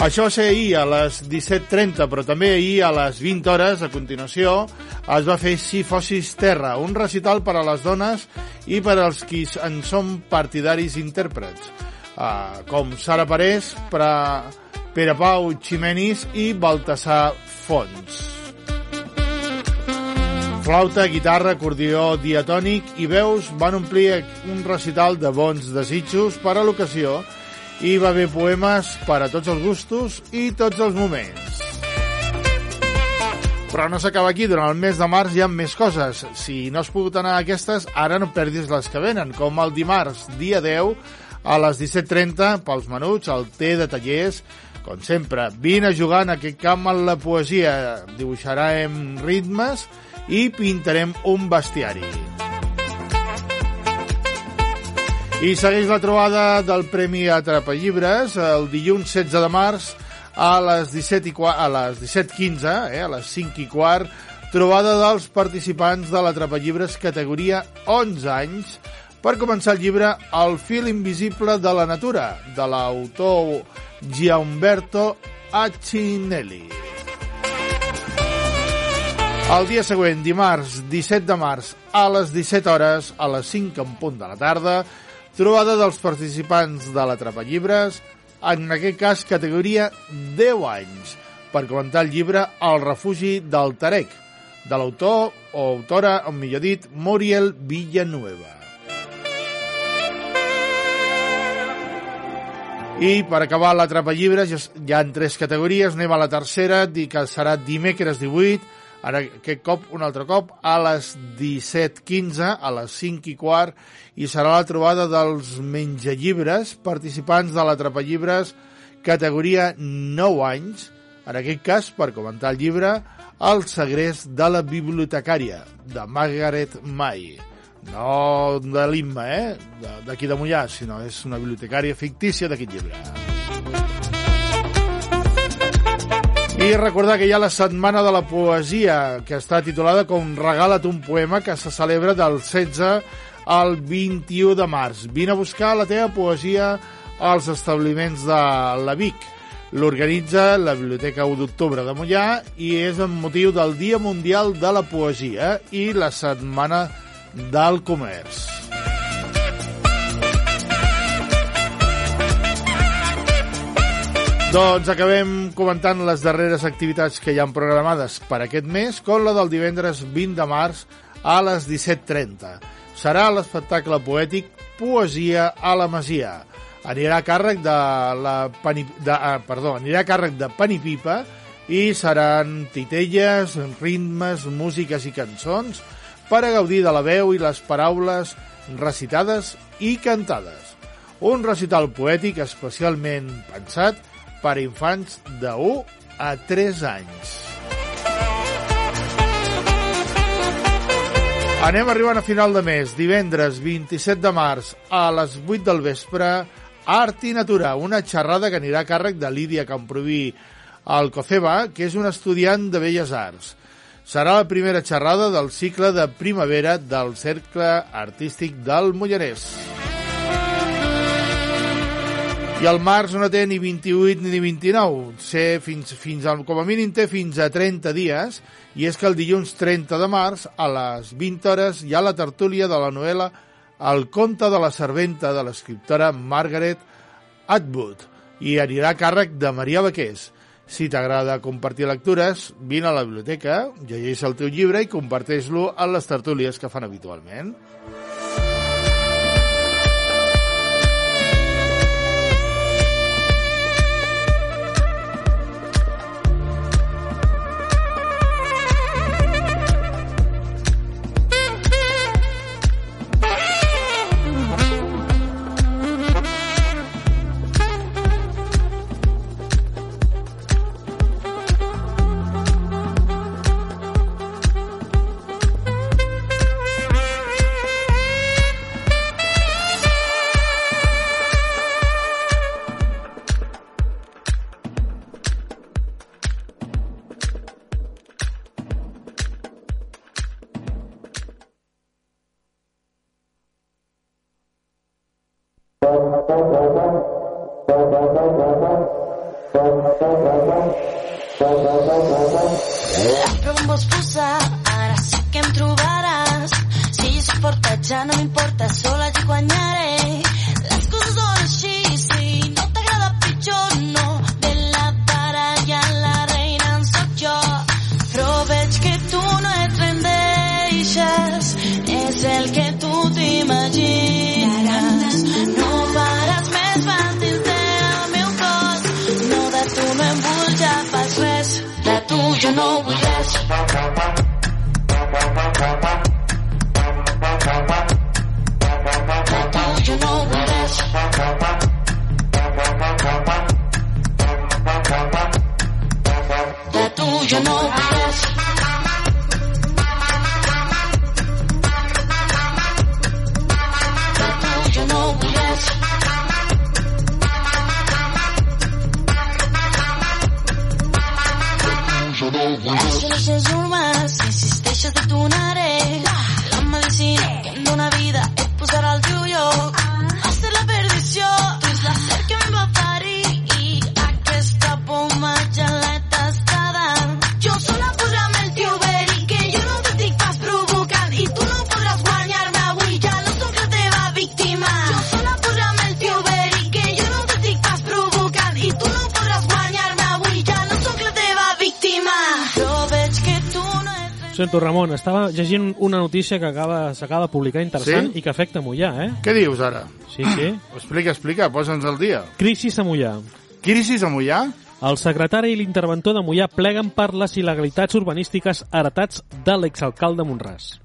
Això va ser ahir a les 17.30, però també ahir a les 20 hores, a continuació, es va fer Si fossis terra, un recital per a les dones i per als qui en són partidaris intèrprets, uh, com Sara Parés, Pra, Pere Pau Ximenis i Baltasar Fons. Flauta, guitarra, acordió, diatònic i veus van omplir un recital de bons desitjos per a l'ocasió i va haver poemes per a tots els gustos i tots els moments. Però no s'acaba aquí, durant el mes de març hi ha més coses. Si no has pogut anar a aquestes, ara no perdis les que venen, com el dimarts, dia 10, a les 17.30, pels menuts, el té de tallers, com sempre, vine a jugar en aquest camp en la poesia. Dibuixarem ritmes i pintarem un bestiari. I segueix la trobada del Premi Atrapallibres el dilluns 16 de març a les 17 i qua- a les 17.15, eh, a les 5 i quart, trobada dels participants de l'Atrapallibres categoria 11 anys per començar el llibre El fil invisible de la natura, de l'autor Gianberto Accinelli. El dia següent, dimarts 17 de març, a les 17 hores, a les 5 en punt de la tarda, trobada dels participants de l'Atrapallibres, en aquest cas categoria 10 anys, per comentar el llibre El refugi del Tarec, de l'autor o autora, o millor dit, Muriel Villanueva. I per acabar l'Atrapallibres, ja- hi ha tres categories, anem a la tercera, que serà dimecres 18, ara aquest cop, un altre cop, a les 17.15, a les 5 i quart, i serà la trobada dels menjallibres, participants de l'Atrapallibres, categoria 9 anys, en aquest cas, per comentar el llibre, El segrest de la bibliotecària, de Margaret May. No de l'Imma, eh? D'aquí de Mollà, sinó és una bibliotecària fictícia d'aquest llibre. I recordar que hi ha la Setmana de la Poesia, que està titulada com Regala't un poema, que se celebra del 16 al 21 de març. Vine a buscar la teva poesia als establiments de la Vic. L'organitza la Biblioteca 1 d'octubre de Mollà i és amb motiu del Dia Mundial de la Poesia i la Setmana del Comerç. Doncs acabem comentant les darreres activitats que hi han programades per aquest mes, com la del divendres 20 de març a les 17.30. Serà l'espectacle poètic Poesia a la Masia. Anirà a càrrec de la pani, de, ah, perdó, anirà a càrrec de Panipipa i seran titelles, ritmes, músiques i cançons per a gaudir de la veu i les paraules recitades i cantades. Un recital poètic especialment pensat per infants de 1 a 3 anys. Anem arribant a final de mes, divendres 27 de març a les 8 del vespre, Art i Natura, una xerrada que anirà a càrrec de Lídia Camproví Alcoceba, que és una estudiant de Belles Arts. Serà la primera xerrada del cicle de primavera del Cercle Artístic del Mollanès. I el març no té ni 28 ni 29, sé fins, fins al, com a mínim té fins a 30 dies, i és que el dilluns 30 de març, a les 20 hores, hi ha la tertúlia de la novel·la El conte de la serventa de l'escriptora Margaret Atwood, i anirà a càrrec de Maria Baqués. Si t'agrada compartir lectures, vine a la biblioteca, llegeix el teu llibre i comparteix-lo en les tertúlies que fan habitualment. Thank Sento, Ramon, estava llegint una notícia que acaba s'acaba de publicar interessant Sí? i que afecta Mollà, eh? Què dius ara? Sí, sí. Explica, explica, posa'ns al dia. Crisi a Mollà. Crisi a Mollà? El secretari i l'interventor de Mollà pleguen per les il·legalitats urbanístiques heretats de l'exalcalde Monràs.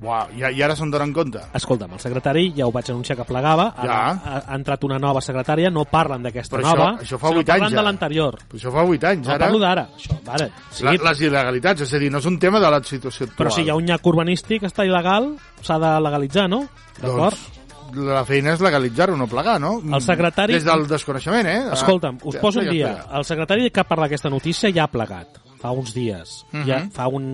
Uau, i, i ara se'n donen compte? Escolta'm, el secretari ja ho vaig anunciar que plegava, ara Ja. ha, ha entrat una nova secretària, no parlen d'aquesta Però això- nova, això fa sinó vuit anys, parlen ja. de l'anterior. Però això fa 8 anys, No ara. parlo d'ara, això, ara. Sí, La, les il·legalitats, és a dir, no és un tema de la situació actual. però si hi ha un nyac urbanístic està il·legal, s'ha de legalitzar, no? D'acord? Doncs la feina és legalitzar-ho, no plegar, no? El secretari- Des del desconeixement, eh? Escolta'm, us Ja, poso un dia. explica. El secretari que parla d'aquesta notícia ja ha plegat, fa uns dies, Mhm. ja fa un,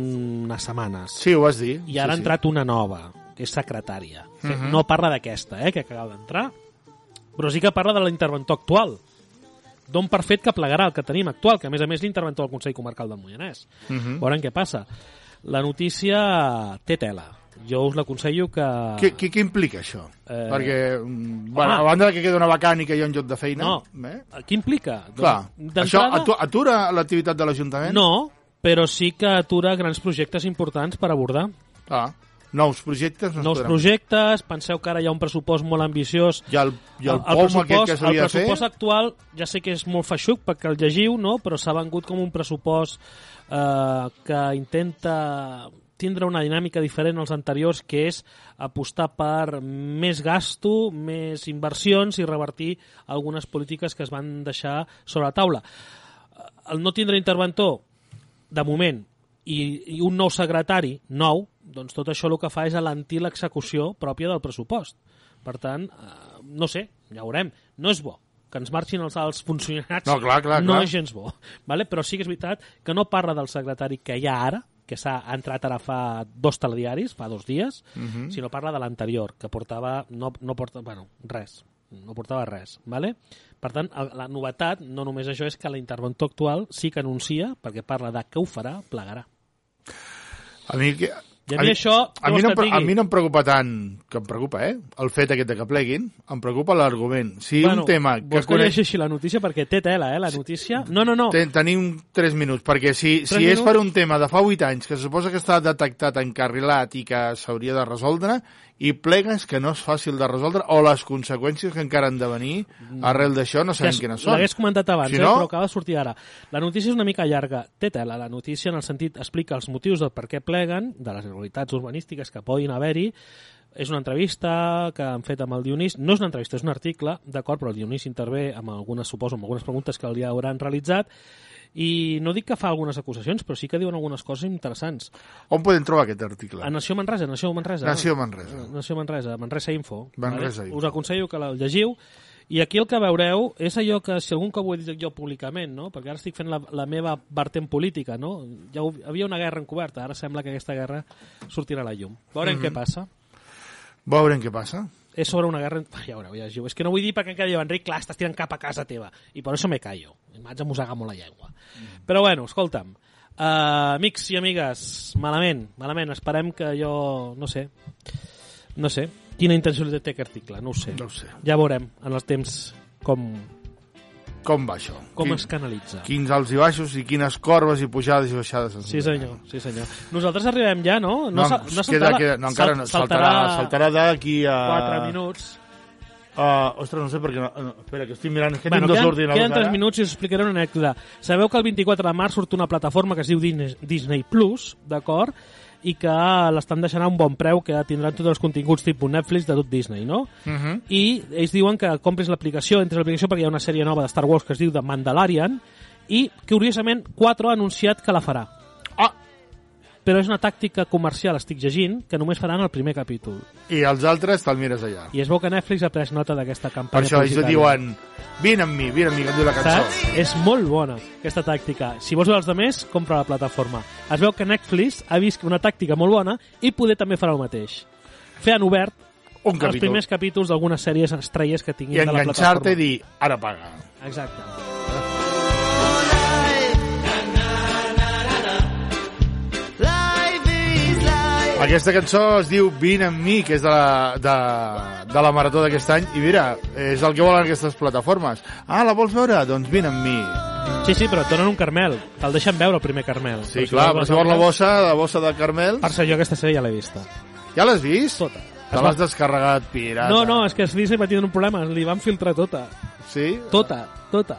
unes setmanes. Sí, ho vas dir. I ara sí, ha entrat una nova, que és secretària. Mhm. No parla d'aquesta, eh, que acaba d'entrar, però sí que parla de l'interventor actual. D'on per fet que plegarà el que tenim actual, que a més a més l'interventor del Consell Comarcal del Moianès. Mhm. Veurem què passa. La notícia té tela. Jo us l'aconsello que... Què, què, què implica això? Eh, Perquè, mm, bueno, a banda de que queda una vacant i que hi ha un lloc de feina... No, eh? què implica? Clar, Doncs, això d'entrada- atu atura l'activitat de l'Ajuntament? No, però sí que atura grans projectes importants per abordar. Ah, nous projectes no Nous projectes, penseu que ara hi ha un pressupost molt ambiciós. I el, i el, POM aquest que s'hauria el de fer... pressupost actual, ja sé que és molt feixuc perquè el llegiu, no? però s'ha vengut com un pressupost eh, que intenta tindre una dinàmica diferent als anteriors, que és apostar per més gasto, més inversions i revertir algunes polítiques que es van deixar sobre la taula. El no tindre interventor, de moment, i, i un nou secretari nou, doncs tot això el que fa és alentir l'execució pròpia del pressupost. Per tant, eh, no sé, ja veurem. No és bo que ens marxin els alts funcionaris. No, clar, clar, no clar. és gens bo. Vale? Però sí que és veritat que no parla del secretari que hi ha ara, que s'ha entrat ara fa dos telediaris, fa dos dies, Mhm. sinó parla de l'anterior, que portava, no, no porta, bueno, res, no portava res, vale? Per tant, la novetat, no només això, és que l'interventor actual sí que anuncia, perquè parla de que ho farà, plegarà. A mi, I a mi això, a mi, no, em a mi no em preocupa tant, que em preocupa, eh? El fet aquest de que pleguin, em preocupa l'argument. Si un tema que Vols que coneix... llegeixi la notícia? Perquè té tela, eh, la notícia. No, no, no. Ten, tenim 3 minuts, perquè si, si és minuts? per un tema de fa 8 anys, que se suposa que està detectat, encarrilat i que s'hauria de resoldre, i plegues que no és fàcil de resoldre, o les conseqüències que encara han de venir arrel d'això no sabem quines són. L'hagués comentat abans, Si eh, no, però acaba de sortir ara. La notícia és una mica llarga. Té tela, la notícia en el sentit explica els motius del per què pleguen, de les irregularitats urbanístiques que poden haver-hi, és una entrevista que han fet amb el Dionís, no és una entrevista, és un article, d'acord, però el Dionís intervé amb algunes, suposo, amb algunes preguntes que li hauran realitzat, i no dic que fa algunes acusacions, però sí que diuen algunes coses interessants. On podem trobar aquest article? A Nació Manresa, Nació Manresa. Nació Manresa. Nació Manresa, Manresa Info. Manresa vale? Info. Us aconsello que el llegiu i aquí el que veureu és allò que, si algun cop ho he dit jo públicament, no? perquè ara estic fent la, la meva vertent política, no? ja ho, havia una guerra encoberta, ara sembla que aquesta guerra sortirà a la llum. Veurem Mhm. què passa. Veurem què passa. És sobre una guerra... Ja veureu, ja, és que no vull dir perquè encara diu Enric, clar, estàs tirant cap a casa teva. I per això me callo. I m'haig de mossegar molt la llengua. Però bueno, escolta'm, uh, amics i amigues, malament, malament, esperem que jo, no sé, no sé, quina intenció té aquest article, no ho sé. No ho sé. Ja veurem en els temps com, Com va això? com Quin- es canalitza. Quins alts i baixos i quines corbes i pujades i baixades. Sí, senyor, sí, senyor. Nosaltres arribem ja, no? No, sa- no, saltarà- queda, queda, no encara no, sal- saltarà, saltarà d'aquí a... 4 minuts. Uh, ostres, no sé perquè... No, no, espera, que estic mirant, que Bueno, queden, ordinadors queden 3 ara. minuts i us explicaré una anècdota. Sabeu que el 24 de març surt una plataforma que es diu Disney, Disney Plus, d'acord? I que l'estan deixant a un bon preu, que tindran tots els continguts tipus Netflix de tot Disney, no? Uh -huh. I ells diuen que compris l'aplicació, entres a l'aplicació perquè hi ha una sèrie nova de Star Wars que es diu The Mandalorian i, curiosament, 4 ha anunciat que la farà. Ah! Però és una tàctica comercial, estic llegint, que només faran el primer capítol. I els altres te'l mires allà. I es veu que Netflix ha pres nota d'aquesta Per campanya això ells diuen vine amb mi, vine amb mi, que em diu la cançó. Saps? És molt bona, aquesta tàctica. Si vols veure els demés, compra la plataforma. Es veu que Netflix ha vist una tàctica molt bona i poder també farà el mateix. Fer en obert Un els capítol. primers capítols d'algunes sèries estrelles que tinguin I de la enganxar-te plataforma. i dir, ara paga. Exacte. Aquesta cançó es diu Vine amb mi, que és de la, de, de la marató d'aquest any, i mira, és el que volen aquestes plataformes. Ah, la vols veure? Doncs vine amb mi. Sí, sí, però et donen un carmel. Te'l deixen veure el primer carmel. Sí, clar, però si vols la bossa, la bossa de Carmel... Per això jo aquesta sèrie ja l'he vista. Ja l'has vist? Tota. Te l'has descarregat, pirata. No, no, és que Disney va tindre un problema. Li van filtrar tota. Sí? Tota, tota.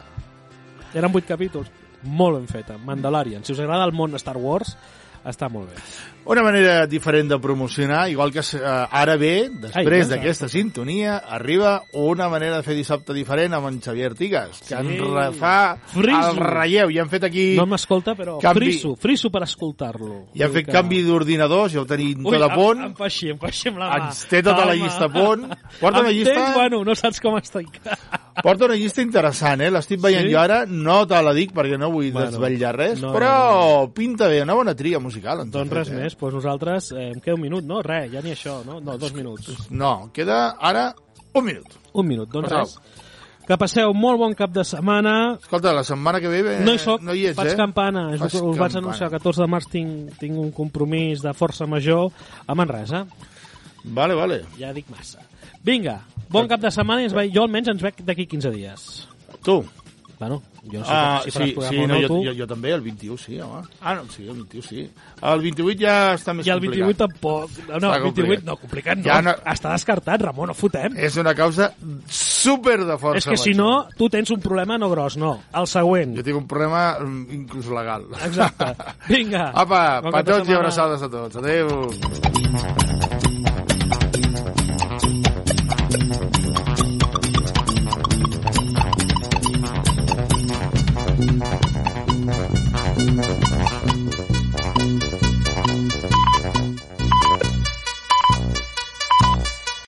Eren vuit capítols. Molt ben feta. Mandalorian. Si us agrada el món Star Wars, està molt bé. Una manera diferent de promocionar, igual que eh, ara bé, després d'aquesta sintonia, arriba una manera de fer dissabte diferent amb en Xavier Artigas, que Sí. ens re- fa Friso. el relleu. I han fet aquí... No m'escolta, però Canvi. friso, friso per escoltar-lo. I han fet que- canvi d'ordinadors, ja ho tenim Ui, tot a punt. Em, em fa així, em fa així amb la mà. Ens té tota la Calma. llista a punt. Porta Em llista- bueno, no saps com estic. Porta una llista interessant, eh? L'estic veient Sí? jo ara, no te la dic perquè no vull Bueno, desvetllar res, no, però no, pinta bé, una bona tria musical. Doncs res fet, eh? més, doncs nosaltres eh, em queda un minut, no? Res, ja ni això, no? No, dos minuts. No, queda ara un minut. Un minut, doncs Passau. res. Que passeu un molt bon cap de setmana. Escolta, la setmana que ve... eh, No hi soc, no hi ets, faig eh? campana. És Fas us vaig campana. anunciar el 14 de març tinc, tinc un compromís de força major a Manresa. Vale, vale. Ja dic massa. Vinga, bon cap de setmana i ens ve, jo almenys ens veig d'aquí 15 dies. Tu? Bueno, jo no sé Ah, si faràs sí, sí, no, no, jo, tu. jo, jo també, el 21, sí, home. Ah, no, sí, el 21, sí. El 28 ja està més I el complicat. 28 tampoc. No, no, el 28 complicat. no, complicat no. Ja no- Està descartat, Ramon, no fotem. És una causa super de força. És que si no, tu tens un problema no gros, no. El següent. Jo tinc un problema mm, inclús legal. Exacte. Vinga. Apa, Bon petons i abraçades a tots. Adéu.